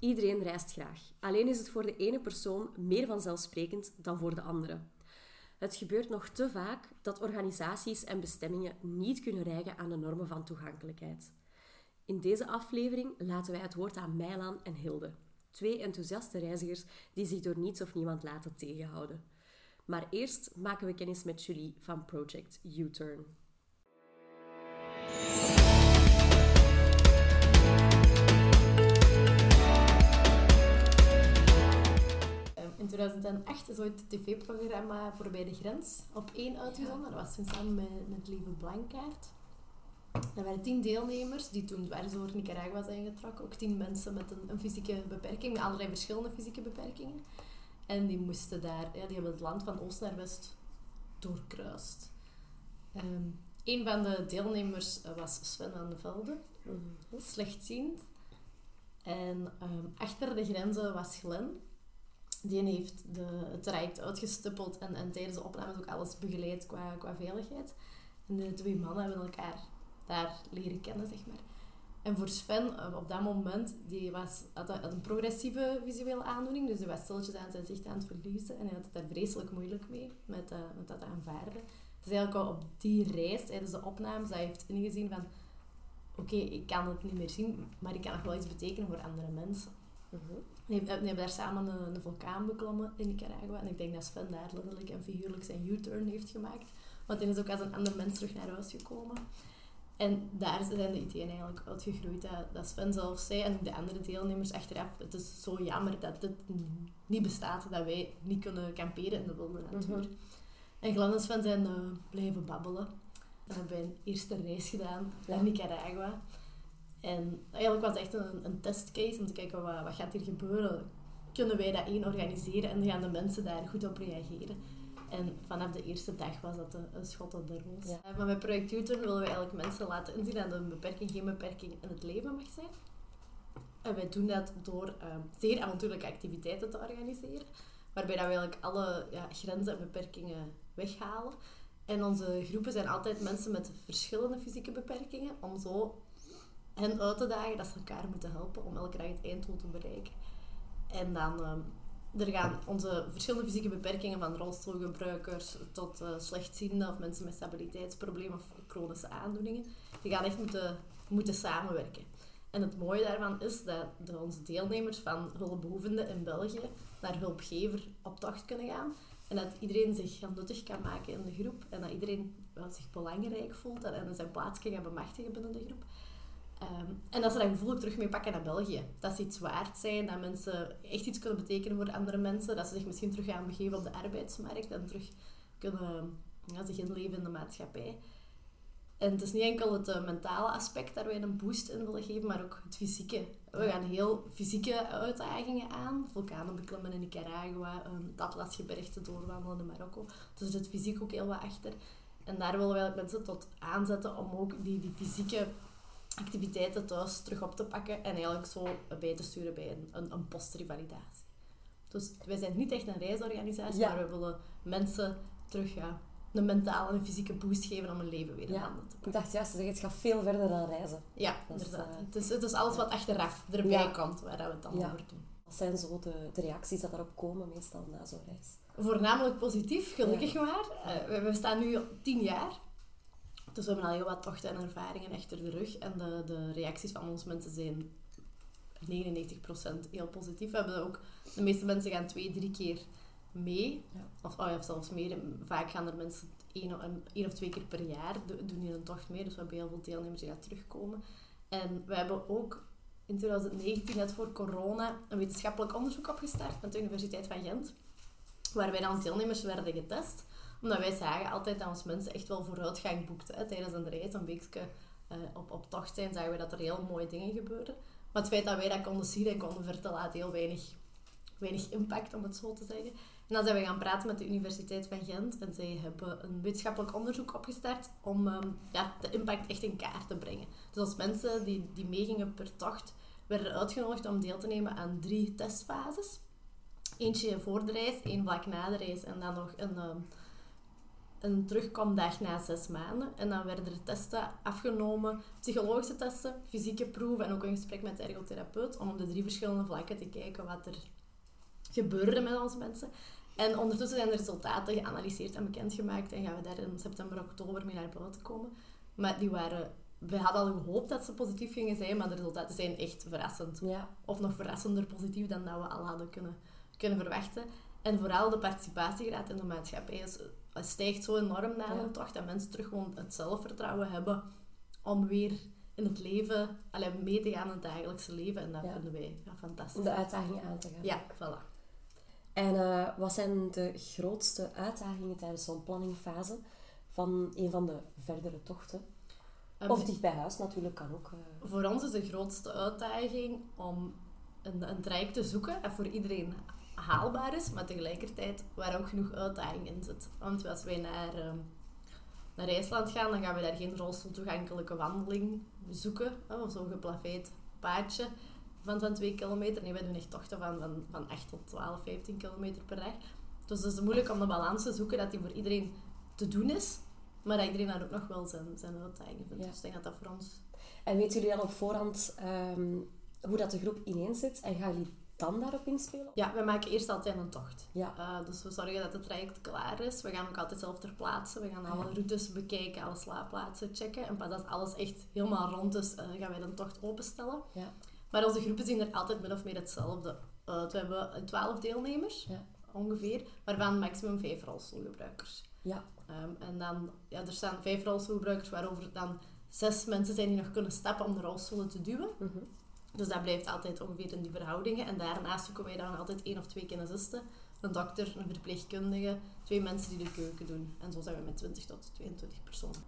Iedereen reist graag. Alleen is het voor de ene persoon meer vanzelfsprekend dan voor de andere. Het gebeurt nog te vaak dat organisaties en bestemmingen niet kunnen rijgen aan de normen van toegankelijkheid. In deze aflevering laten wij het woord aan Mijlan en Hilde, twee enthousiaste reizigers die zich door niets of niemand laten tegenhouden. Maar eerst maken we kennis met Julie van Project U-Turn. In 2008 is ooit het tv-programma Voorbij de Grens op één uitgezonden. Dat was toen samen met, met Lieve Blankaart. Er waren tien deelnemers die toen dwars door Nicaragua zijn getrokken. Ook tien mensen met een, een fysieke beperking, met allerlei verschillende fysieke beperkingen. En die moesten daar, ja, die hebben het land van oost naar west doorkruist. Um, een van de deelnemers was Sven van de Velde, mm slechtziend. En um, achter de grenzen was Glen. Die heeft de, het traject uitgestippeld en, en tijdens de opnames ook alles begeleid qua, qua veiligheid. En de twee mannen hebben elkaar daar leren kennen, zeg maar. En voor Sven, eh, op dat moment, die was, had een progressieve visuele aandoening. Dus hij was stilletjes aan zijn zicht aan het verliezen. En hij had het daar vreselijk moeilijk mee, met, uh, met dat aanvaarden. Dus eigenlijk al op die reis, tijdens de opnames, dat hij heeft ingezien van... Oké, ik kan het niet meer zien, maar ik kan nog wel iets betekenen voor andere mensen. -huh. We hebben daar samen een, een, vulkaan beklommen in Nicaragua. En ik denk dat Sven daar letterlijk en figuurlijk zijn U-turn heeft gemaakt. Want hij is ook als een ander mens terug naar huis gekomen. En daar zijn de ideeën eigenlijk uitgegroeid. Dat, dat Sven zelf zei en de andere deelnemers achteraf. Het is zo jammer dat dit niet bestaat. Dat wij niet kunnen kamperen in de wilde natuur. -huh. En Glenn en Sven zijn uh, blijven babbelen. Dan hebben wij een eerste reis gedaan naar Nicaragua. En eigenlijk was het echt een, een testcase om te kijken wat, wat gaat hier gebeuren. Kunnen wij dat één organiseren en gaan de mensen daar goed op reageren? En vanaf de eerste dag was dat een, een schot op de roos. Ja. Maar met Project U-Turn willen we eigenlijk mensen laten inzien dat een beperking geen beperking in het leven mag zijn. En wij doen dat door uh, zeer avontuurlijke activiteiten te organiseren. Waarbij dat we eigenlijk alle ja, grenzen en beperkingen weghalen. En onze groepen zijn altijd mensen met verschillende fysieke beperkingen. Om zo hen uit te dagen dat ze elkaar moeten helpen om elke dag het einddoel te bereiken. En dan... Uh, er gaan onze verschillende fysieke beperkingen, van rolstoelgebruikers tot uh, slechtzienden of mensen met stabiliteitsproblemen of chronische aandoeningen, die gaan echt moeten, moeten samenwerken. En het mooie daarvan is dat de, onze deelnemers van hulpbehoevenden in België naar hulpgever op tocht kunnen gaan. En dat iedereen zich nuttig kan maken in de groep. En dat iedereen zich belangrijk voelt en zijn plaats kan bemachtigen binnen de groep. Um, en dat ze dat gevoel terug mee pakken naar België. Dat ze iets waard zijn, dat mensen echt iets kunnen betekenen voor andere mensen. Dat ze zich misschien terug gaan begeven op de arbeidsmarkt en terug kunnen ja, zich inleven in de maatschappij. En het is niet enkel het uh, mentale aspect daar wij een boost in willen geven, maar ook het fysieke. We gaan heel fysieke uitdagingen aan. Vulkanen beklimmen in Nicaragua, um, het doorwandelen in Marokko. Dus het fysiek ook heel wat achter. En daar willen wij mensen tot aanzetten om ook die, die fysieke activiteiten thuis terug op te pakken en eigenlijk zo bij te sturen bij een, een, een postrevalidatie. Dus wij zijn niet echt een reisorganisatie, maar we willen mensen terug ja, een mentale en fysieke boost geven om hun leven weer in ja. handen te pakken. Ik dacht juist, het gaat veel verder dan reizen. Ja, dat inderdaad. Uh, het, is, het is alles wat achteraf erbij komt, waar we het dan over doen. Wat zijn zo de, de reacties dat daarop komen meestal na zo'n reis? Voornamelijk positief, gelukkig maar. Uh, we, we staan nu tien jaar. Dus we hebben al heel wat tochten en ervaringen achter de rug. En de, de reacties van onze mensen zijn 99% heel positief. We hebben ook, de meeste mensen gaan twee, drie keer mee. Ja. Of, oh ja, zelfs meer. Vaak gaan er mensen één, één of twee keer per jaar doen die een tocht mee. Dus we hebben heel veel deelnemers die gaan terugkomen. En we hebben ook in 2019, net voor corona, een wetenschappelijk onderzoek opgestart met de Universiteit van Gent. Waar wij dan deelnemers werden getest omdat wij zagen altijd dat ons mensen echt wel vooruitgang boekten. Hè. Tijdens een reis, een weekje uh, op, op tocht zijn, zagen we dat er heel mooie dingen gebeurden. Maar het feit dat wij dat konden zien en konden vertellen, had heel weinig, weinig impact, om het zo te zeggen. En dan zijn we gaan praten met de Universiteit van Gent. En zij hebben een wetenschappelijk onderzoek opgestart om um, ja, de impact echt in kaart te brengen. Dus als mensen die, die meegingen per tocht, werden uitgenodigd om deel te nemen aan drie testfases. Eentje voor de reis, één vlak na de reis en dan nog een... Um, een terugkomdag na zes maanden. En dan werden er testen afgenomen, psychologische testen, fysieke proeven en ook een gesprek met de ergotherapeut, om op de drie verschillende vlakken te kijken wat er gebeurde met onze mensen. En ondertussen zijn de resultaten geanalyseerd en bekendgemaakt en gaan we daar in september, oktober mee naar buiten komen. Maar die waren... We hadden al gehoopt dat ze positief gingen zijn, maar de resultaten zijn echt verrassend. Ja. Of nog verrassender positief dan dat we al hadden kunnen, kunnen verwachten. En vooral de participatiegraad in de maatschappij is, stijgt zo enorm na Ja. een tocht dat mensen terug gewoon het zelfvertrouwen hebben om weer in het leven, alleen mee te gaan in het dagelijkse leven. En dat Ja. vinden wij ja, fantastisch. Om de uitdagingen aan te gaan. Ja, voilà. En eh, wat zijn de grootste uitdagingen tijdens zo'n planningfase van een van de verdere tochten? Um, Of dicht bij huis natuurlijk kan ook. eh. Voor ons is de grootste uitdaging om een, een traject te zoeken dat voor iedereen haalbaar is, maar tegelijkertijd waar ook genoeg uitdaging in zit. Want als wij naar, ehm, naar IJsland gaan, dan gaan we daar geen rolstoeltoegankelijke wandeling zoeken, hè, of zo'n geplaveid paadje van, van 2 kilometer. Nee, wij doen echt tochten van, van, van 8 tot 12, 15 kilometer per dag. Dus het is moeilijk om de balans te zoeken dat die voor iedereen te doen is, maar dat iedereen daar ook nog wel zijn, zijn uitdaging vindt. Ja. Dus ik denk dat dat voor ons En weten jullie dan op voorhand ehm, hoe dat de groep ineen zit? En gaan jullie dan daarop inspelen? Ja, we maken eerst altijd een tocht. Ja. Uh, dus we zorgen dat het traject klaar is. We gaan ook altijd zelf ter plaatse. We gaan alle Ja. routes bekijken, alle slaapplaatsen checken. En pas als alles echt helemaal rond is, uh, gaan wij de tocht openstellen. Ja. Maar onze groepen zien er altijd min of meer hetzelfde uit. We hebben twaalf deelnemers, Ja. ongeveer, waarvan maximum vijf rolstoelgebruikers. Ja. Um, en dan, ja, er staan vijf rolstoelgebruikers, waarover dan zes mensen zijn die nog kunnen stappen om de rolstoelen te duwen. Mhm. Dus dat blijft altijd ongeveer in die verhoudingen. En daarnaast zoeken wij dan altijd één of twee kinesisten. Een dokter, een verpleegkundige, twee mensen die de keuken doen. En zo zijn we met 20 tot 22 personen.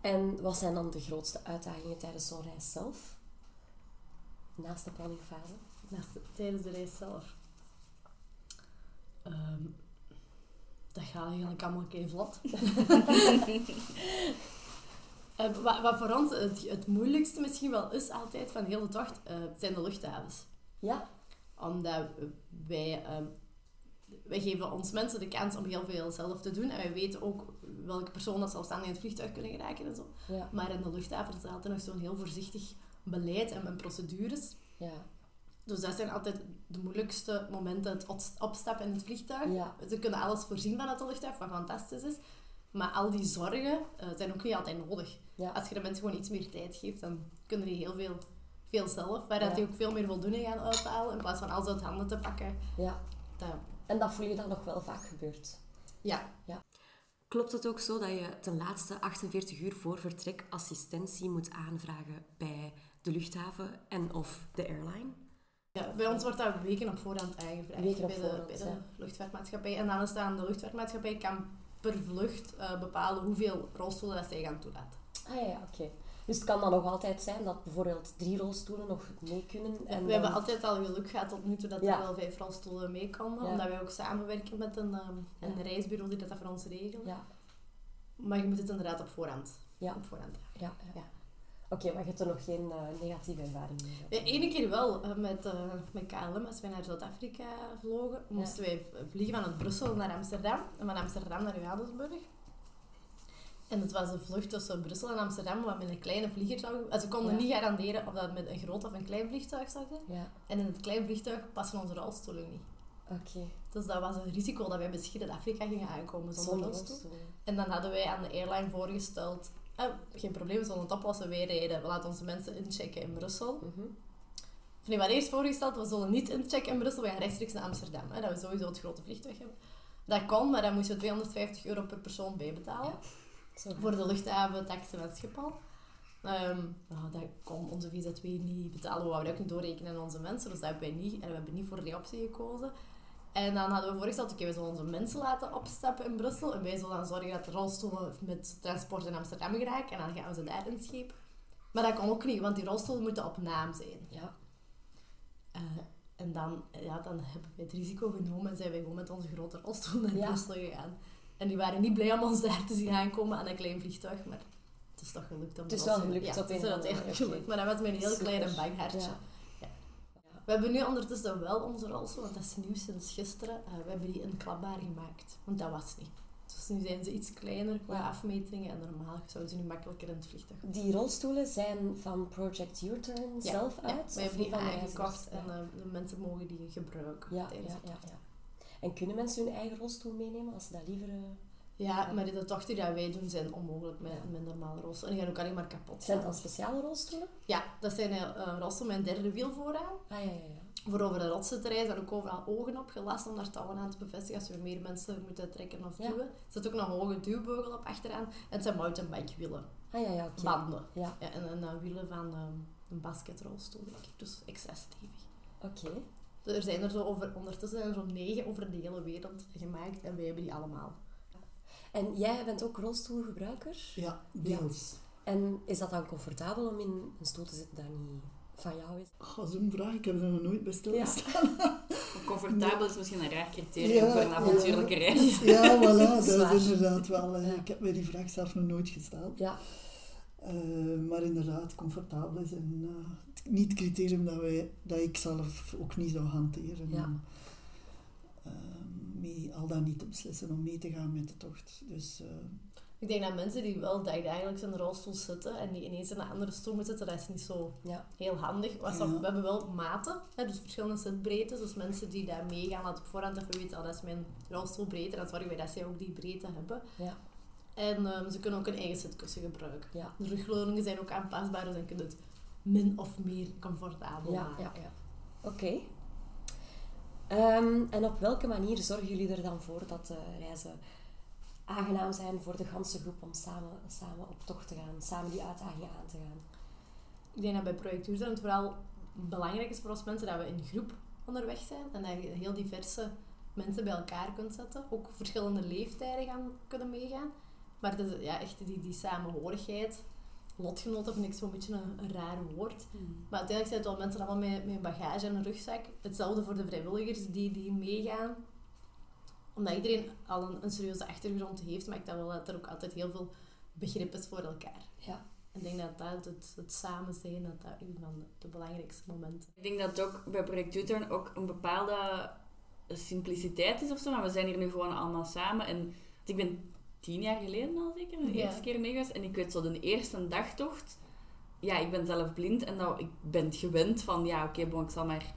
En wat zijn dan de grootste uitdagingen tijdens zo'n reis zelf? Naast de planningfase? Naast de- tijdens de reis zelf. Ehm, dat gaat eigenlijk allemaal kei vlot. Eh, wat, wat voor ons het, het moeilijkste misschien wel is altijd van heel de tocht, eh, zijn de luchthavens. Ja. Omdat wij, ehm, wij geven ons mensen de kans om heel veel zelf te doen. En wij weten ook welke personen dat zelfstandig in het vliegtuig kunnen geraken en zo. Ja. Maar in de luchthaven is er altijd nog zo'n heel voorzichtig beleid en, procedures. Ja. Dus dat zijn altijd de moeilijkste momenten, het op- opstappen in het vliegtuig. Ja. Ze kunnen alles voorzien vanuit de luchthaven, wat fantastisch is. Maar al die zorgen eh, zijn ook niet altijd nodig. Ja. Als je de mensen gewoon iets meer tijd geeft, dan kunnen die heel veel, veel zelf. Waar Ja. dat die ook veel meer voldoening gaan uithalen, in plaats van alles uit handen te pakken. ja. Dat, En dat voel je dan nog wel vaak gebeurt. ja, Klopt het ook zo dat je ten laatste 48 uur voor vertrek assistentie moet aanvragen bij de luchthaven en of de airline? Ja, bij ons wordt dat weken op voorhand aangevraagd Weken op bij, de, voorhand, bij de ja. luchtvaartmaatschappij. En dan is dan de luchtvaartmaatschappij kan per vlucht eh, bepalen hoeveel rolstoelen dat zij gaan toelaten. Ah ja, oké. Dus het kan dan nog altijd zijn dat bijvoorbeeld drie rolstoelen nog mee kunnen. En we hebben altijd al geluk gehad tot nu toe dat Ja. er wel vijf rolstoelen meekomen. Ja. Omdat wij ook samenwerken met een, ehm, een Ja. reisbureau die dat voor ons regelt. Ja, Maar je moet het inderdaad op voorhand. Ja. Op voorhand. ja. ja, Oké, maar je hebt er nog geen eh, negatieve ervaring mee? De ene keer wel, eh, met, eh, met KLM, als wij naar Zuid-Afrika vlogen, moesten wij vliegen vanuit Brussel naar Amsterdam en van Amsterdam naar Johannesburg. En het was een vlucht tussen Brussel en Amsterdam, wat met een kleine vlieger zou... Ze konden Ja. niet garanderen of dat met een groot of een klein vliegtuig zou zijn. Ja, En in het klein vliegtuig passen onze rolstoelen niet. oké. Dus dat was een risico dat wij bij Zuid-Afrika gingen aankomen zonder, Zonder rolstoel. rolstoel. En dan hadden wij aan de airline voorgesteld... eh, geen probleem, we zullen het oplossen. Wij rijden. We laten onze mensen inchecken in Brussel. Mhm. Of nee, maar eerst voorgesteld, we zullen niet inchecken in Brussel, we gaan rechtstreeks naar Amsterdam. Hè, dat we sowieso het grote vliegtuig hebben. Dat kon, maar dan moesten we 250 euro per persoon bijbetalen. Voor de luchthaven, taxen en Schiphol. Ehm, nou, dat kon onze VZ2 niet betalen. We wouden ook niet doorrekenen aan onze mensen, dus dat hebben wij niet. En we hebben niet voor die optie gekozen. En dan hadden we voorgesteld, oké, we zullen onze mensen laten opstappen in Brussel. En wij zullen dan zorgen dat de rolstoelen met transport in Amsterdam geraken. En dan gaan we ze daar inschepen. Maar dat kon ook niet, want die rolstoelen moeten op naam zijn. Ja, Eh, en dan, ja, dan hebben wij het risico genomen en zijn wij gewoon met onze grote rolstoel naar Ja. Brussel gegaan. En die waren niet blij om ons daar te zien aankomen aan een klein vliegtuig, maar het is toch gelukt. Om Het is wel gelukt ja, op het is manier, gelukt. Maar dat was een heel Super. klein. Ja. We hebben nu ondertussen wel onze rolstoel, want dat is nieuw sinds gisteren. eh, we hebben die inklapbaar gemaakt, want dat was niet. Dus nu zijn ze iets kleiner qua afmetingen en normaal zouden ze nu makkelijker in het vliegtuig. Die rolstoelen zijn van Project U-Turn Ja, zelf Ja, uit? of hebben die aangekocht en eh, de mensen mogen die gebruiken Ja, ja, ja. En kunnen mensen hun eigen rolstoel meenemen als ze dat liever... eh, Ja, maar de tochten die wij doen zijn onmogelijk met, met normale rolstoel. En die gaan ook alleen maar kapot. Zijn het gaan. dan speciale rolstoelen? Ja, dat zijn uh, rolstoelen met een derde wiel vooraan. Ah, ja, ja, ja. Voor over de rotsen te rijden, zijn ook overal ogen opgelast om daar touwen aan te bevestigen als we meer mensen moeten trekken of duwen. Er zit ook nog een hoge duwbeugel op achteraan. En het zijn mountainbike wielen, Ah, ja, ja, oké. banden. Ja, Ja, en en dan wielen van ehm, een basketrolstoel, denk ik. Dus extra stevig. oké. Er zijn er zo over, ondertussen zijn er zo'n negen over de hele wereld gemaakt en wij hebben die allemaal. En jij bent ook rolstoelgebruiker? Ja, deels. En is dat dan comfortabel om in een stoel te zitten dat niet van jou is? Oh, Zo'n vraag, ik heb er nog nooit bij stilgestaan. Comfortabel is misschien een raar criterium voor een avontuurlijke ja. reis. Ja, voilà, dat is inderdaad wel. eh, Ja. Ik heb mij die vraag zelf nog nooit gesteld. Ja, Eh, maar inderdaad, comfortabel is een, eh, niet het criterium dat, wij, dat ik zelf ook niet zou hanteren. Ja. Mee, al dan niet te beslissen om mee te gaan met de tocht. Dus eh, Ik denk dat mensen die wel dagelijks in de rolstoel zitten en die ineens in een andere stoel moeten zitten, dat is niet zo ja, heel handig. We hebben wel maten, hè, dus verschillende zitbreedtes. Dus mensen die daar meegaan, laten op voorhand even weten, oh, dat is mijn rolstoelbreedte. En dan zorgen wij dat zij ook die breedte hebben. ja, En ehm, ze kunnen ook een eigen zitkussen gebruiken. ja. De rugleuningen zijn ook aanpasbaar, dus dan kun je het min of meer comfortabel Ja, maken. ja, ja. Ehm, en op welke manier zorgen jullie er dan voor dat de reizen aangenaam zijn voor de ganse groep om samen, samen op tocht te gaan, samen die uitdagingen aan te gaan? Ik denk dat bij Project het vooral belangrijk is voor ons mensen dat we in groep onderweg zijn en dat je heel diverse mensen bij elkaar kunt zetten. Ook verschillende leeftijden gaan kunnen meegaan. Maar het ja, echt die, die samenhorigheid. Lotgenoten vind ik zo'n beetje een, een raar woord. Maar uiteindelijk zijn het wel mensen allemaal met, met een bagage en een rugzak. Hetzelfde voor de vrijwilligers die, die meegaan. Omdat iedereen al een, een serieuze achtergrond heeft, maakt dat wel dat er ook altijd heel veel begrip is voor elkaar. Ja. Ik denk dat dat het, het samen zijn, dat dat een van de, de belangrijkste momenten Ik denk dat het ook bij Project U-Turn ook een bepaalde simpliciteit is of zo. Maar we zijn hier nu gewoon allemaal samen. En ik ben tien jaar geleden al zeker, de Ja. eerste keer mee geweest. En ik weet zo, de eerste dagtocht... Ja, ik ben zelf blind en dat, ik ben het gewend van... Ja, oké, bon, ik zal maar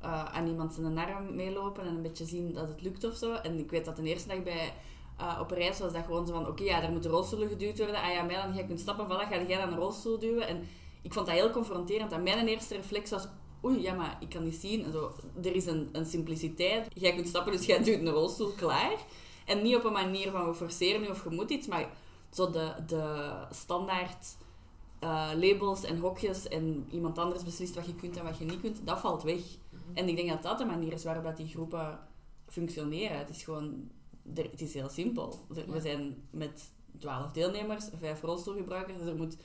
eh, aan iemand zijn arm meelopen en een beetje zien dat het lukt of zo. En ik weet dat de eerste dag bij... eh, op reis was dat gewoon zo van, oké, ja, daar moeten rolstoelen geduwd worden. Ah ja, mij dan, jij kunt stappen, voilà, ga jij dan een rolstoel duwen. En ik vond dat heel confronterend. En mijn eerste reflex was, oei, ja, maar ik kan niet zien. En zo, er is een, een simpliciteit. Jij kunt stappen, dus jij duwt een rolstoel, klaar. En niet op een manier van, we forceren nu of je moet iets, maar zo de, de standaard eh, labels en hokjes en iemand anders beslist wat je kunt en wat je niet kunt, dat valt weg. En ik denk dat dat de manier is waarop dat die groepen functioneren. Het is gewoon, het is heel simpel. We zijn met twaalf deelnemers, vijf rolstoelgebruikers, dus er moet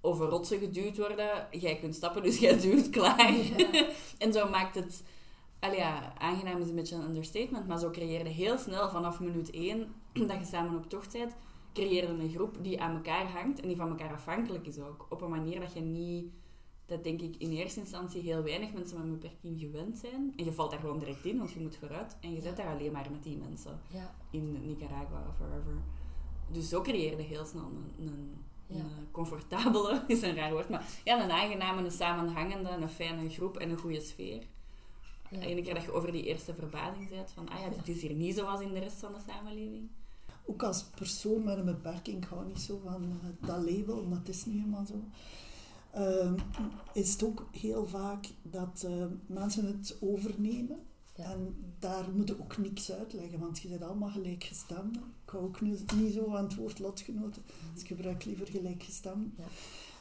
over rotsen geduwd worden. Jij kunt stappen, dus jij duwt, klaar. en zo maakt het... Allee, ja, aangenaam is een beetje een understatement, maar zo creëerde heel snel vanaf minuut één dat je samen op tocht bent, creëerde een groep die aan elkaar hangt en die van elkaar afhankelijk is ook. Op een manier dat je niet... Dat denk ik in eerste instantie heel weinig mensen met een beperking gewend zijn. En je valt daar gewoon direct in, want je moet vooruit. En je zit daar alleen maar met die mensen. Ja, In Nicaragua of wherever. Dus zo creëerde heel snel een, een, Ja. een, eh, comfortabele, is een raar woord, maar ja, een aangename, een samenhangende, een fijne groep en een goede sfeer. Ja. Ene keer dat je over die eerste verbazing bent, van ah ja, dit is hier niet zoals in de rest van de samenleving. ook als persoon met een beperking, ik hou niet zo van eh, dat label, maar het is nu helemaal zo. Ehm, is het ook heel vaak dat eh, mensen het overnemen. Ja. En daar moet je ook niks uitleggen, want je bent allemaal gelijkgestemden. Ik hou ook nu niet zo van het woord lotgenoten, dus ik gebruik liever gelijkgestemden. Ja.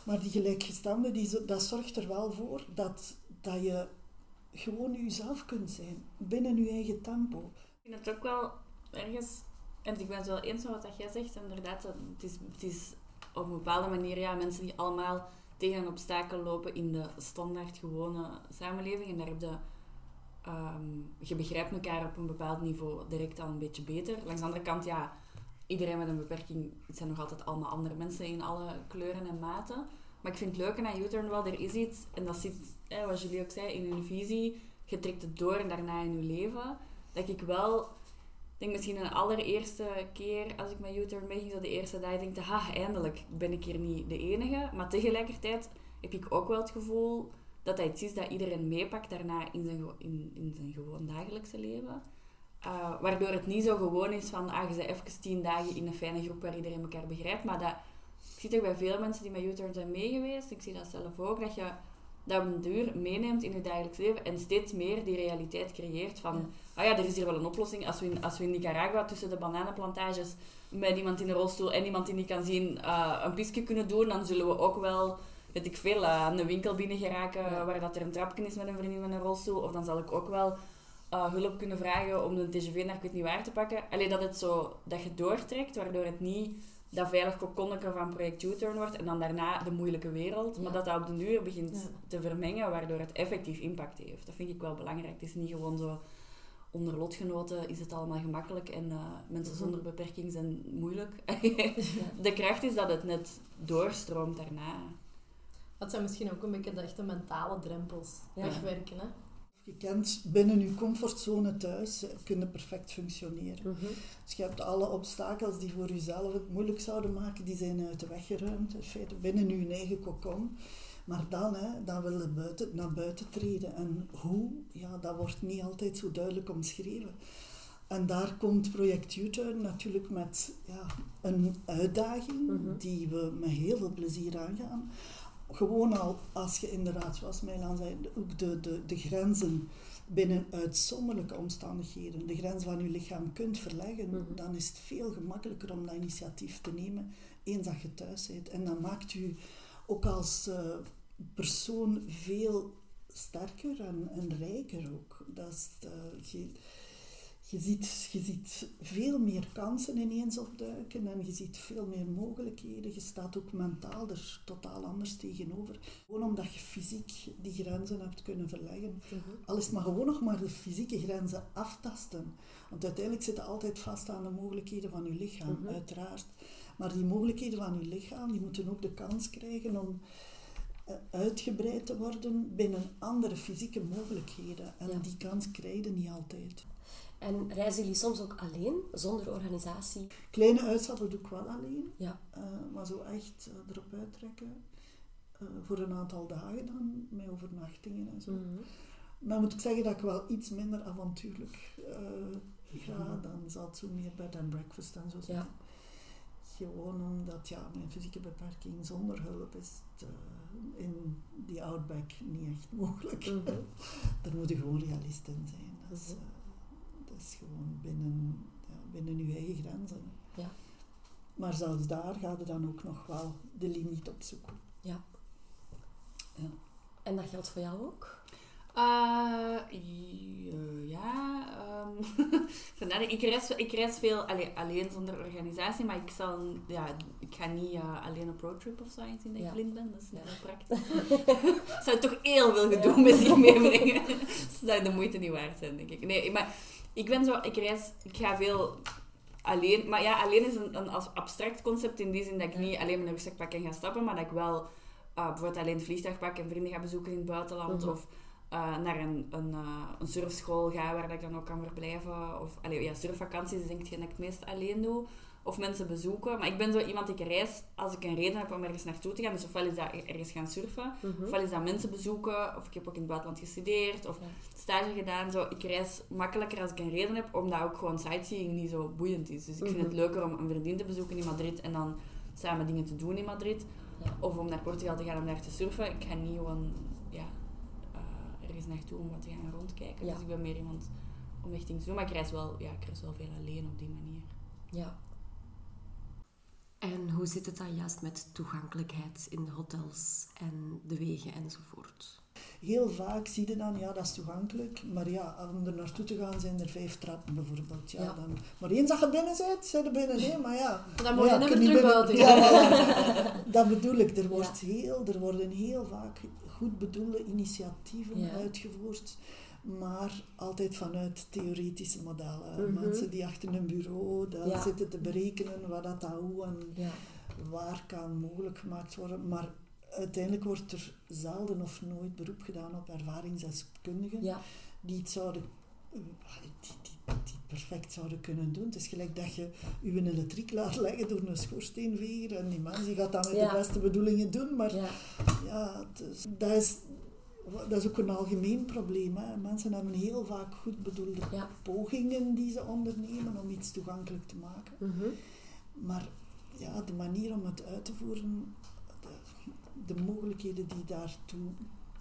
Maar die gelijkgestemden, die, dat zorgt er wel voor dat, dat je gewoon jezelf kunt zijn, binnen je eigen tempo. Ik vind het ook wel ergens, en ik ben het wel eens met wat jij zegt, inderdaad, het, is, het is op een bepaalde manier, ja, mensen die allemaal tegen een obstakel lopen in de standaard gewone samenleving. En daar heb je, ehm, je begrijpt elkaar op een bepaald niveau direct al een beetje beter. Langs de andere kant, ja, iedereen met een beperking, het zijn nog altijd allemaal andere mensen in alle kleuren en maten. Maar ik vind het leuke aan U-Turn wel, er is iets, en dat zit, hè, wat jullie ook zei, in hun visie. Je trekt het door en daarna in je leven. Dat ik wel denk misschien een allereerste keer als ik met U-turn meeging, zo de eerste dag, denk ik, ha, eindelijk ben ik hier niet de enige. Maar tegelijkertijd heb ik ook wel het gevoel dat dat iets is dat iedereen meepakt daarna in zijn, in, in zijn gewoon dagelijkse leven. Uh, waardoor het niet zo gewoon is van, ah, je bent even tien dagen in een fijne groep waar iedereen elkaar begrijpt. Maar dat, ik zie toch bij veel mensen die met U-turn zijn meegeweest, ik zie dat zelf ook, dat je dat op een duur meeneemt in je dagelijks leven en steeds meer die realiteit creëert van, ja. ah ja, er is hier wel een oplossing. Als we in, als we in Nicaragua tussen de bananenplantages met iemand in een rolstoel en iemand die niet kan zien uh, een pisje kunnen doen, dan zullen we ook wel, weet ik veel, uh, een winkel binnen geraken ja. waar dat er een trapje is met een vriendin met een rolstoel. Of dan zal ik ook wel uh, hulp kunnen vragen om de TGV naar ik weet niet waar te pakken. Alleen dat het zo, dat je doortrekt, waardoor het niet dat veilig kokonnetje van project U-turn wordt en dan daarna de moeilijke wereld. Maar dat dat op de duur begint te vermengen, waardoor het effectief impact heeft. Dat vind ik wel belangrijk. Het is niet gewoon zo onder lotgenoten is het allemaal gemakkelijk en uh, mensen zonder beperking zijn moeilijk. de kracht is dat het net doorstroomt daarna. Dat zijn misschien ook een beetje de echte mentale drempels wegwerken. Hè? Je kent binnen je comfortzone thuis, kunnen perfect functioneren. Mm Dus je hebt alle obstakels die voor jezelf het moeilijk zouden maken, die zijn uit de weg geruimd. In feite binnen je eigen kokon. Maar dan, hè, dan wil je buiten, naar buiten treden. En hoe, ja, dat wordt niet altijd zo duidelijk omschreven. En daar komt Project U-turn natuurlijk met ja, een uitdaging mhm. die we met heel veel plezier aangaan gewoon al als je inderdaad, zoals Mijlan zei, ook de, de, de grenzen binnen uitzonderlijke omstandigheden, de grens van je lichaam kunt verleggen, mhm. dan is het veel gemakkelijker om dat initiatief te nemen eens dat je thuis bent. En dat maakt u ook als uh, persoon veel sterker en, en rijker ook. Dat is, uh, je ziet, je ziet veel meer kansen ineens opduiken en je ziet veel meer mogelijkheden. Je staat ook mentaal er totaal anders tegenover. Gewoon omdat je fysiek die grenzen hebt kunnen verleggen. Mhm. Al is het maar gewoon nog maar de fysieke grenzen aftasten. Want uiteindelijk zitten altijd vast aan de mogelijkheden van je lichaam, mhm. uiteraard. Maar die mogelijkheden van je lichaam, die moeten ook de kans krijgen om eh, uitgebreid te worden binnen andere fysieke mogelijkheden. En die kans krijg je niet altijd. En reizen jullie soms ook alleen, zonder organisatie? Kleine uitstappen doe ik wel alleen. Ja. Uh, maar zo echt uh, erop uittrekken. Uh, voor een aantal dagen dan, met overnachtingen en zo. Mm -hmm. Dan moet ik zeggen dat ik wel iets minder avontuurlijk ga. Dan zal het zo meer bed and breakfast en zo zijn. Ja. Gewoon omdat ja, mijn fysieke beperking zonder hulp is het, in die outback niet echt mogelijk. Mm -hmm. Daar moet je gewoon realist in zijn. Dus, mm -hmm is gewoon binnen, ja, binnen je eigen grenzen. Ja. Maar zelfs daar gaat je dan ook nog wel de limiet opzoeken. Ja. ja. En dat geldt voor jou ook? Uh, ja, um, ik, reis, ik reis veel allee, alleen zonder organisatie, maar ik, zal, ja, ik ga niet uh, alleen op roadtrip of zo, aangezien dat ik blind ben. Dat is niet heel praktisch. zou toch heel veel gedoe met zich meebrengen. dat zou de moeite niet waard zijn, denk ik. Nee, maar ik ben zo, ik reis, ik ga veel alleen. Maar ja, alleen is een, een abstract concept in die zin dat ik niet alleen mijn rugzak pak en ga stappen, maar dat ik wel uh, bijvoorbeeld alleen het vliegtuig pak en vrienden ga bezoeken in het buitenland. Mhm. Of uh, naar een, een, uh, een surfschool ga waar ik dan ook kan verblijven. Of allee, ja, surfvakanties is denk ik dat ik het meest alleen doe of mensen bezoeken. Maar ik ben zo iemand die reis als ik een reden heb om ergens naartoe te gaan. Dus ofwel is dat ergens gaan surfen, mhm. ofwel is dat mensen bezoeken, of ik heb ook in het buitenland gestudeerd, of stage gedaan. Zo, ik reis makkelijker als ik een reden heb, omdat ook gewoon sightseeing niet zo boeiend is. Dus ik vind het mhm. leuker om een vriendin te bezoeken in Madrid en dan samen dingen te doen in Madrid. Of om naar Portugal te gaan om daar te surfen. Ik ga niet gewoon ja, uh, ergens naartoe om wat te gaan rondkijken. Dus ik ben meer iemand om echt dingen te doen. Maar ik reis wel, ja, ik reis wel veel alleen op die manier. Ja, en hoe zit het dan juist met toegankelijkheid in de hotels en de wegen enzovoort? Heel vaak zie je dan, ja, dat is toegankelijk. Maar ja, om er naartoe te gaan zijn er vijf trappen bijvoorbeeld. Ja, Dan, maar eens dat je binnen zit, zijn er binnen. Nee, maar ja. Dan moet je niet meer terug buiten. Ja, dat bedoel ik. Er, wordt heel, er worden heel vaak goed bedoelde initiatieven uitgevoerd maar altijd vanuit theoretische modellen. Mhm. Mensen die achter een bureau daar zitten te berekenen wat dat, hoe en ja. waar kan mogelijk gemaakt worden. Maar uiteindelijk wordt er zelden of nooit beroep gedaan op ervaringsdeskundigen die het zouden, die, die die perfect zouden kunnen doen. Het is gelijk dat je je elektriek laat leggen door een schoorsteenveger en die man die gaat dat met de beste bedoelingen doen, maar Ja. is- dat, is, dat is ook een algemeen probleem. Hè. Mensen hebben heel vaak goed bedoelde Ja. pogingen die ze ondernemen om iets toegankelijk te maken. Mhm. Maar ja, de manier om het uit te voeren, de, de mogelijkheden die daartoe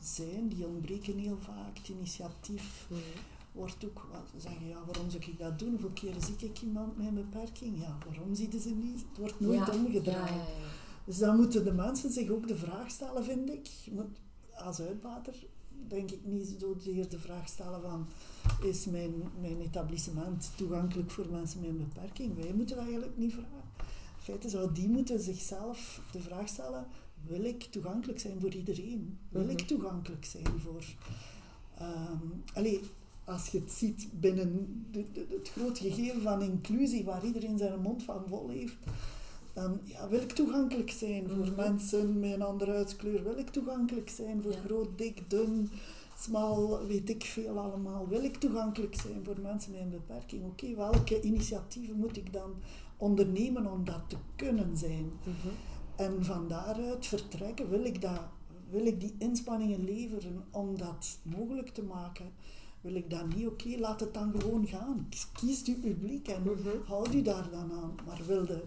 zijn, die ontbreken heel vaak. Het initiatief Mhm. wordt ook, ze zeggen, ja, waarom zou ik dat doen? Hoeveel keren zie ik iemand met een beperking? Ja, waarom zien ze niet? Het wordt nooit Ja. omgedraaid. Ja. Dus dan moeten de mensen zich ook de vraag stellen, vind ik. Moet- Als uitbater denk ik niet zozeer de vraag stellen van is mijn, mijn etablissement toegankelijk voor mensen met een beperking? Wij moeten dat eigenlijk niet vragen. In feite zou die moeten zichzelf de vraag stellen, wil ik toegankelijk zijn voor iedereen? Wil ik Mhm. toegankelijk zijn voor... ehm allee, als je het ziet binnen de, de- het grote gegeven van inclusie, waar iedereen zijn mond van vol heeft, dan ja, wil ik toegankelijk zijn voor Mhm. mensen met een andere huidskleur. Wil ik toegankelijk zijn voor Ja. groot, dik, dun, smal, weet ik veel allemaal. Wil ik toegankelijk zijn voor mensen met een beperking. Oké, welke initiatieven moet ik dan ondernemen om dat te kunnen zijn? Mhm. En van daaruit vertrekken, wil ik, dat, wil ik die inspanningen leveren om dat mogelijk te maken? Wil ik dat niet? Oké, laat het dan gewoon gaan. Kies je publiek en Mhm. houd u daar dan aan. Maar wil je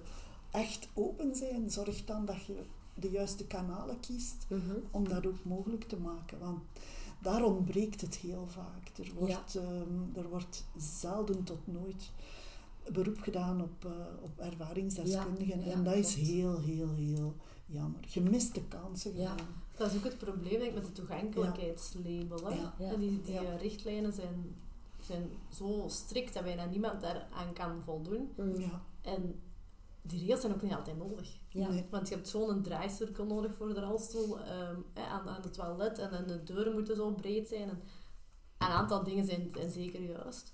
echt open zijn, zorg dan dat je de juiste kanalen kiest Mhm. om dat ook mogelijk te maken. Want daar ontbreekt het heel vaak. Er wordt, ehm, er wordt zelden tot nooit beroep gedaan op, eh, op ervaringsdeskundigen. Ja, ja, en dat is heel, heel, heel jammer. Gemiste kansen Ja. gewoon. Dat is ook het probleem denk ik, met het toegankelijkheidslabel. Hè? Die, die Ja. eh, richtlijnen zijn, zijn zo strikt dat bijna niemand daaraan kan voldoen. Ja. En die regels zijn ook niet altijd nodig. Ja. Nee. Want je hebt zo'n draaicirkel nodig voor de rolstoel ehm, hè, aan, aan het toilet en, en de deuren moeten zo breed zijn. En een aantal dingen zijn, zijn zeker juist.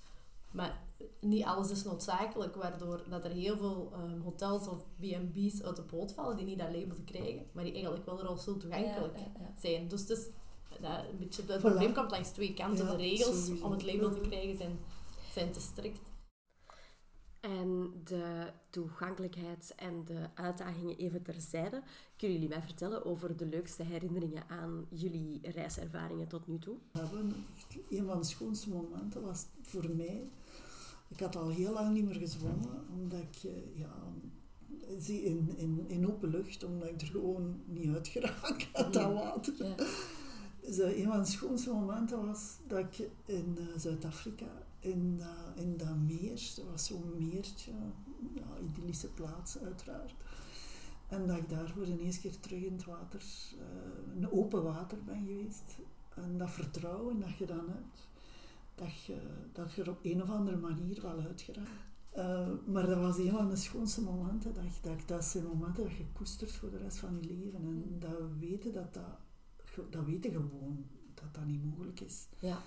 Maar niet alles is noodzakelijk, waardoor dat er heel veel ehm, hotels of B&B's uit de boot vallen die niet dat label krijgen, maar die eigenlijk wel rolstoel toegankelijk Ja, ja, ja. zijn. Dus het, is, dat, een beetje, het Voilà. probleem komt langs twee kanten. Ja, de regels sowieso. om het label te krijgen zijn, zijn te strikt. En de toegankelijkheid en de uitdagingen even terzijde. Kunnen jullie mij vertellen over de leukste herinneringen aan jullie reiservaringen tot nu toe? Een van de schoonste momenten was voor mij. Ik had al heel lang niet meer gezwommen, omdat ik eh, ja, zie in, in, in open lucht, omdat ik er gewoon niet uit geraak uit dat water. Ja. Dus, een van de schoonste momenten was dat ik in eh, Zuid-Afrika, in, dat- in dat meer, dat was zo'n meertje, ja, idyllische plaats uiteraard. En dat ik daar voor de eerste keer terug in het water, eh, een open water ben geweest. En dat vertrouwen dat je dan hebt, dat je, dat je er op een of andere manier wel uitgeraakt. Eh, maar dat was een van de schoonste momenten. Dat, ik- dat, dat zijn momenten dat je koestert voor de rest van je leven. En dat weten dat dat, dat weten gewoon dat dat niet mogelijk is Ja.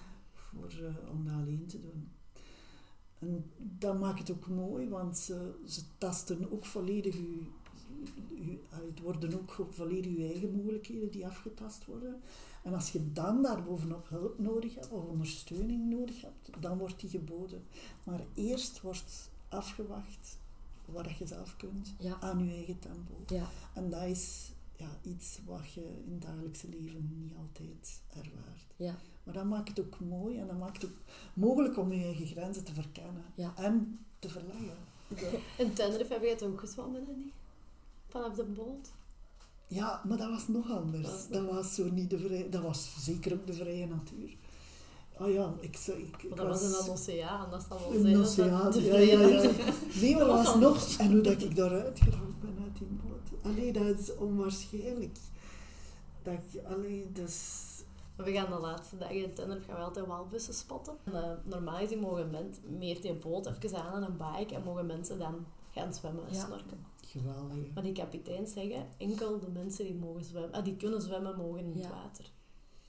Voor, eh, om dat alleen te doen. En dat maakt het ook mooi, want ze, ze tasten ook volledig uw, allee, het worden ook volledig uw eigen mogelijkheden die afgetast worden. En als je dan daarbovenop hulp nodig hebt of ondersteuning nodig hebt, dan wordt die geboden. Maar eerst wordt afgewacht wat je zelf kunt Ja. aan je eigen tempo. Ja. En dat is ja, iets wat je in het dagelijkse leven niet altijd ervaart. Ja. Maar dat maakt het ook mooi en dat maakt het ook mogelijk om je eigen grenzen te verkennen Ja. en te verleggen. Dat- In Tenerife heb je het ook gezwommen, niet? Vanaf de boot. Ja, maar dat was nog anders. Dat- Dat was zo niet de vrije, dat was zeker ook de vrije natuur. Oh ja, ik, zou- ik, ik Maar dat was in een oceaan, dat zal wel Een oceaan, de ja, vrije ja, ja. natuur. Nee, maar Dat dat was nog... En hoe dat ik daaruit geraakt ben uit die boot. Allee, dat is onwaarschijnlijk. Dat ik... Allee, dat is... We gaan de laatste dagen in Tenerife gaan we altijd walvissen spotten. En, eh, normaal gezien mogen mensen meer die boot even aan en een bike en mogen mensen dan gaan zwemmen en Ja. snorken. Geweldig. Maar die kapiteins zeggen, enkel de mensen die mogen zwemmen, ah, die kunnen zwemmen, mogen in het water.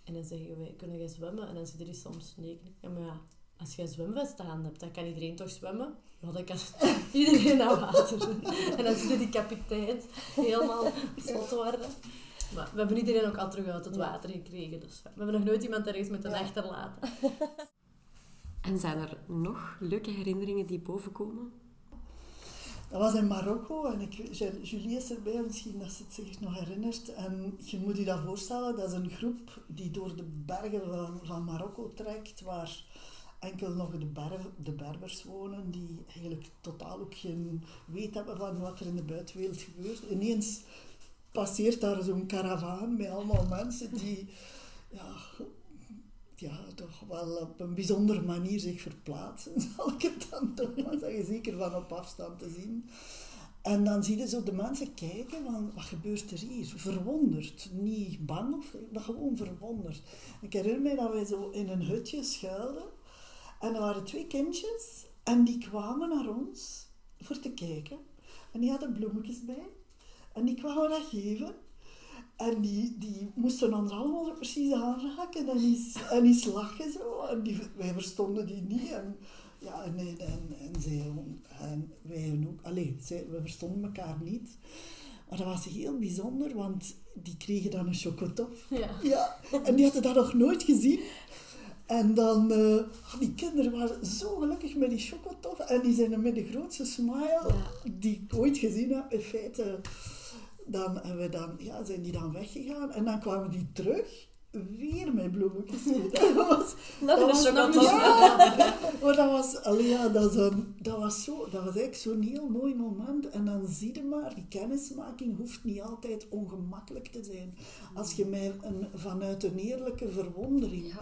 En dan zeggen wij, kunnen jij zwemmen? En dan zit er die soms nee. Ja, maar ja, als je een zwemvest aan hebt, dan kan iedereen toch zwemmen? Ja, dan kan iedereen naar water. en dan zitten die kapiteins helemaal slot worden. Maar we hebben iedereen ook al terug uit het water gekregen, dus we hebben nog nooit iemand ergens moeten Ja. achterlaten. En zijn er nog leuke herinneringen die bovenkomen? Dat was in Marokko en ik, Julie is erbij, misschien dat ze het zich nog herinnert. En je moet je dat voorstellen, dat is een groep die door de bergen van, van Marokko trekt, waar enkel nog de, ber, de Berbers wonen, die eigenlijk totaal ook geen weet hebben van wat er in de buitenwereld gebeurt. Ineens passeert daar zo'n karavaan met allemaal mensen die ja, ja, toch wel op een bijzondere manier zich verplaatsen, zal ik het dan toch maar zeggen, zeker van op afstand te zien. En dan zie je zo de mensen kijken van, wat gebeurt er hier? Verwonderd. Niet bang, of, maar gewoon verwonderd. Ik herinner me dat wij zo in een hutje schuilden. En er waren twee kindjes. En die kwamen naar ons voor te kijken. En die hadden bloemetjes bij. En die kwamen dat geven. En die, die moesten ons allemaal zo precies aanraken en eens, en eens lachen zo. En die, wij verstonden die niet. En, ja, en, en, en, zij, en wij ook. Allee, zij, we verstonden elkaar niet. Maar dat was heel bijzonder, want die kregen dan een chocotof. Ja. ja. En die hadden dat nog nooit gezien. En dan, uh, die kinderen waren zo gelukkig met die chocotof. En die zijn met de grootste smile die ik ooit gezien heb. In feite dan, hebben we dan, ja, zijn die dan weggegaan en dan kwamen die terug. Weer met bloemetjes. dat was, nog een chocolade. Ja, maar dat was, allee, ja, dat, was een, dat, was zo, dat was eigenlijk zo'n heel mooi moment. En dan zie je maar, die kennismaking hoeft niet altijd ongemakkelijk te zijn. Als je met een, vanuit een eerlijke verwondering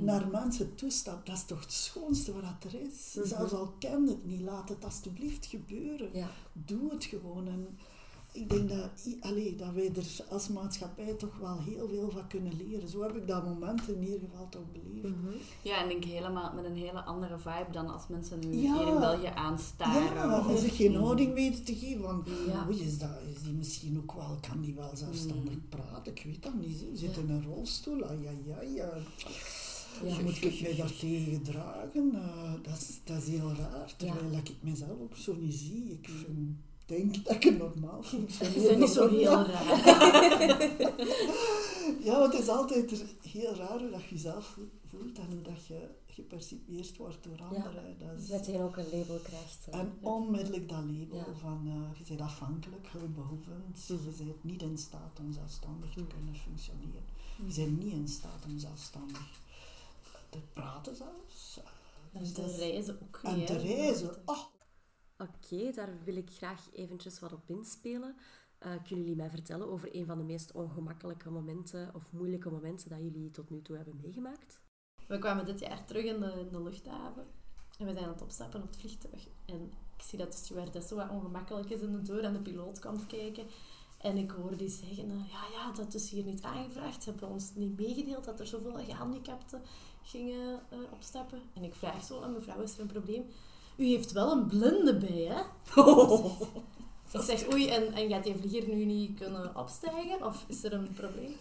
naar mensen toestapt, dat is toch het schoonste wat er is. Mhm. Zelfs al kent het niet, laat het alsjeblieft gebeuren. Doe het gewoon. En, ik denk dat, allee, dat wij er als maatschappij toch wel heel veel van kunnen leren. Zo heb ik dat moment in ieder geval toch beleefd. Mhm. Ja, en ik denk helemaal met een hele andere vibe dan als mensen nu hier in België aanstaren. Ja, en zich geen houding weten te geven. Van, ja. oei, is, dat, is die misschien ook wel, kan die wel zelfstandig mm. praten? Ik weet dat niet. Ze zit in een rolstoel, ah, ja, ja, ja. Ja, moet ik mij daar tegen gedragen? Uh, dat, is, dat is heel raar. Terwijl ik mezelf ook zo niet zie. Ik vind denk dat ik het normaal functioneer. Dat is niet zo heel raar. ja, want het is altijd heel raar hoe dat je jezelf voelt en hoe dat je gepercipieerd wordt door anderen. Ja, dat, is... ook een label krijgt. En onmiddellijk dat label van uh, je bent afhankelijk, hulpbehoevend, mm je bent niet in staat om zelfstandig te kunnen functioneren. Je bent niet in staat om zelfstandig te praten zelfs. En dus te reizen ook niet. En te reizen, oh, Oké, daar wil ik graag eventjes wat op inspelen. Uh, kunnen jullie mij vertellen over een van de meest ongemakkelijke momenten of moeilijke momenten dat jullie tot nu toe hebben meegemaakt? We kwamen dit jaar terug in de, luchthaven en we zijn aan het opstappen op het vliegtuig. En ik zie dat de stewardess zo wat ongemakkelijk is in de deur en de piloot komt kijken. En ik hoor die zeggen, uh, ja, ja, dat is hier niet aangevraagd. Ze hebben ons niet meegedeeld dat er zoveel gehandicapten gingen uh, opstappen. En ik vraag zo aan mevrouw, is er een probleem? U heeft wel een blinde bij, hè? Oh. Ik zeg, oei, en, en gaat die vlieger nu niet kunnen opstijgen? Of is er een probleem?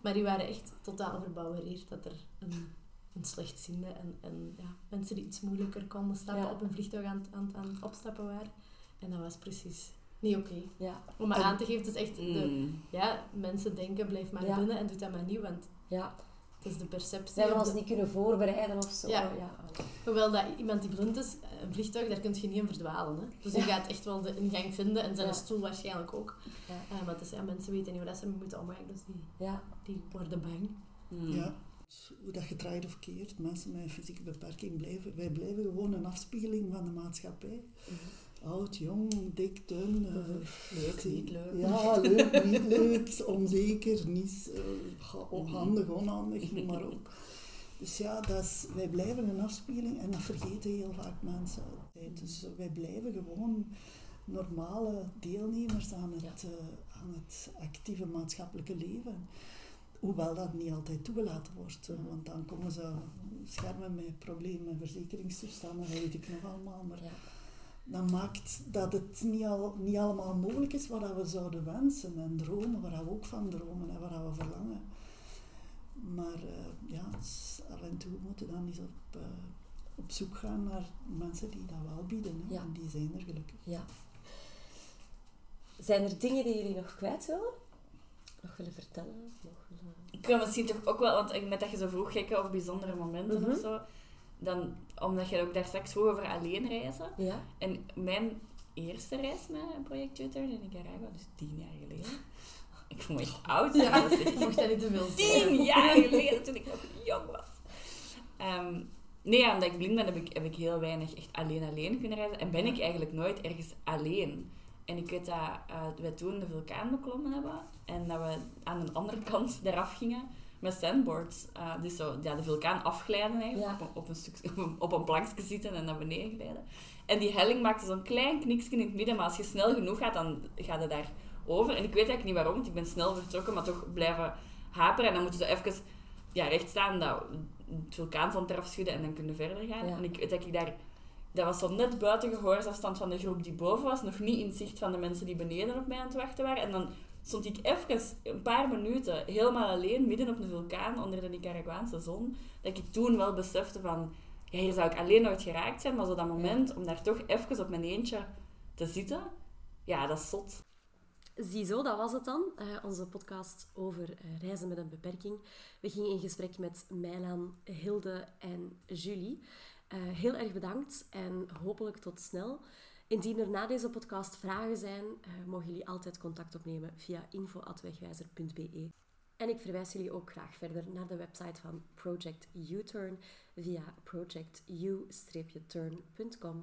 Maar die waren echt totaal verbouwereerd dat er een, een slechtziende en, en ja, mensen die iets moeilijker konden stappen op een vliegtuig aan, aan, aan het opstappen waren. En dat was precies niet oké. Ja. Om me aan te geven, het is echt... De, mm. ja, mensen denken, blijf maar binnen en doe dat maar niet, want... Ja. Het is de perceptie. Ze hebben ons niet kunnen voorbereiden of zo. Ja. Hoewel dat iemand die blind is, een vliegtuig, daar kun je niet in verdwalen. Hè? Dus je gaat echt wel de ingang vinden en zijn stoel waarschijnlijk ook. Ja. Uh, maar het is, ja, mensen weten niet hoe dat ze moeten omgaan, dus die, ja. die worden bang. Hmm. Ja, hoe dat je draait of keert, mensen met een fysieke beperking blijven, wij blijven gewoon een afspiegeling van de maatschappij. Mhm oud, jong, dik, dun. Uh, leuk, niet leuk. Ja, leuk, niet leuk, onzeker, niet uh, handig, onhandig, noem maar op. Dus ja, dat is, wij blijven een afspiegeling en dat vergeten heel vaak mensen altijd. Dus wij blijven gewoon normale deelnemers aan het, uh, aan het actieve maatschappelijke leven. Hoewel dat niet altijd toegelaten wordt. Want dan komen ze schermen met problemen, verzekeringstoestanden, dat weet ik nog allemaal. Maar ja dat maakt dat het niet, al, niet allemaal mogelijk is wat we zouden wensen en dromen, waar we ook van dromen en waar we verlangen. Maar uh, ja, af en toe moeten we dan eens op, uh, op zoek gaan naar mensen die dat wel bieden. Hè, ja. En die zijn er gelukkig. Ja. Zijn er dingen die jullie nog kwijt willen? Nog willen vertellen? Nog willen... Ik kan misschien toch ook wel, want met dat je zo vroeg gekke of bijzondere momenten mm of zo dan, omdat je ook daar straks vroeg over alleen reizen. Ja. En mijn eerste reis met Project U-Turn in Nicaragua, dus tien jaar geleden. Ik voel me echt oud. Ja, ik mocht dat niet te veel zeggen. tien jaar geleden, toen ik nog jong was. Ehm, nee, ja, omdat ik blind ben, heb ik, heb ik heel weinig echt alleen alleen kunnen reizen. En ben ik eigenlijk nooit ergens alleen. En ik weet dat uh, wij toen de vulkaan beklommen hebben. En dat we aan de andere kant eraf gingen met sandboards. Uh, dus zo ja, de vulkaan afglijden eigenlijk. Ja. Op, een, op, een stuk, op, een, plankje zitten en naar beneden glijden. En die helling maakte zo'n klein kniksje in het midden. Maar als je snel genoeg gaat, dan ga je daar over. En ik weet eigenlijk niet waarom, want ik ben snel vertrokken, maar toch blijven haperen. En dan moeten ze even ja, recht staan, dat het eraf schudden en dan kunnen verder gaan. Ja. En ik weet dat ik daar... Dat was zo net buiten gehoorsafstand van de groep die boven was. Nog niet in zicht van de mensen die beneden op mij aan het wachten waren. En dan stond ik even, een paar minuten, helemaal alleen midden op een vulkaan onder de Nicaraguaanse zon. Dat ik toen wel besefte van... Ja, hier zou ik alleen nooit geraakt zijn. Maar zo dat moment om daar toch even op mijn eentje te zitten... Ja, dat is zot. Ziezo, dat was het dan. eh, onze podcast over eh, reizen met een beperking. We gingen in gesprek met Mijlan, Hilde en Julie. Eh, heel erg bedankt en hopelijk tot snel. Indien er na deze podcast vragen zijn, eh, mogen jullie altijd contact opnemen via info.wegwijzer.be. En ik verwijs jullie ook graag verder naar de website van Project U-Turn via projectu-turn.com.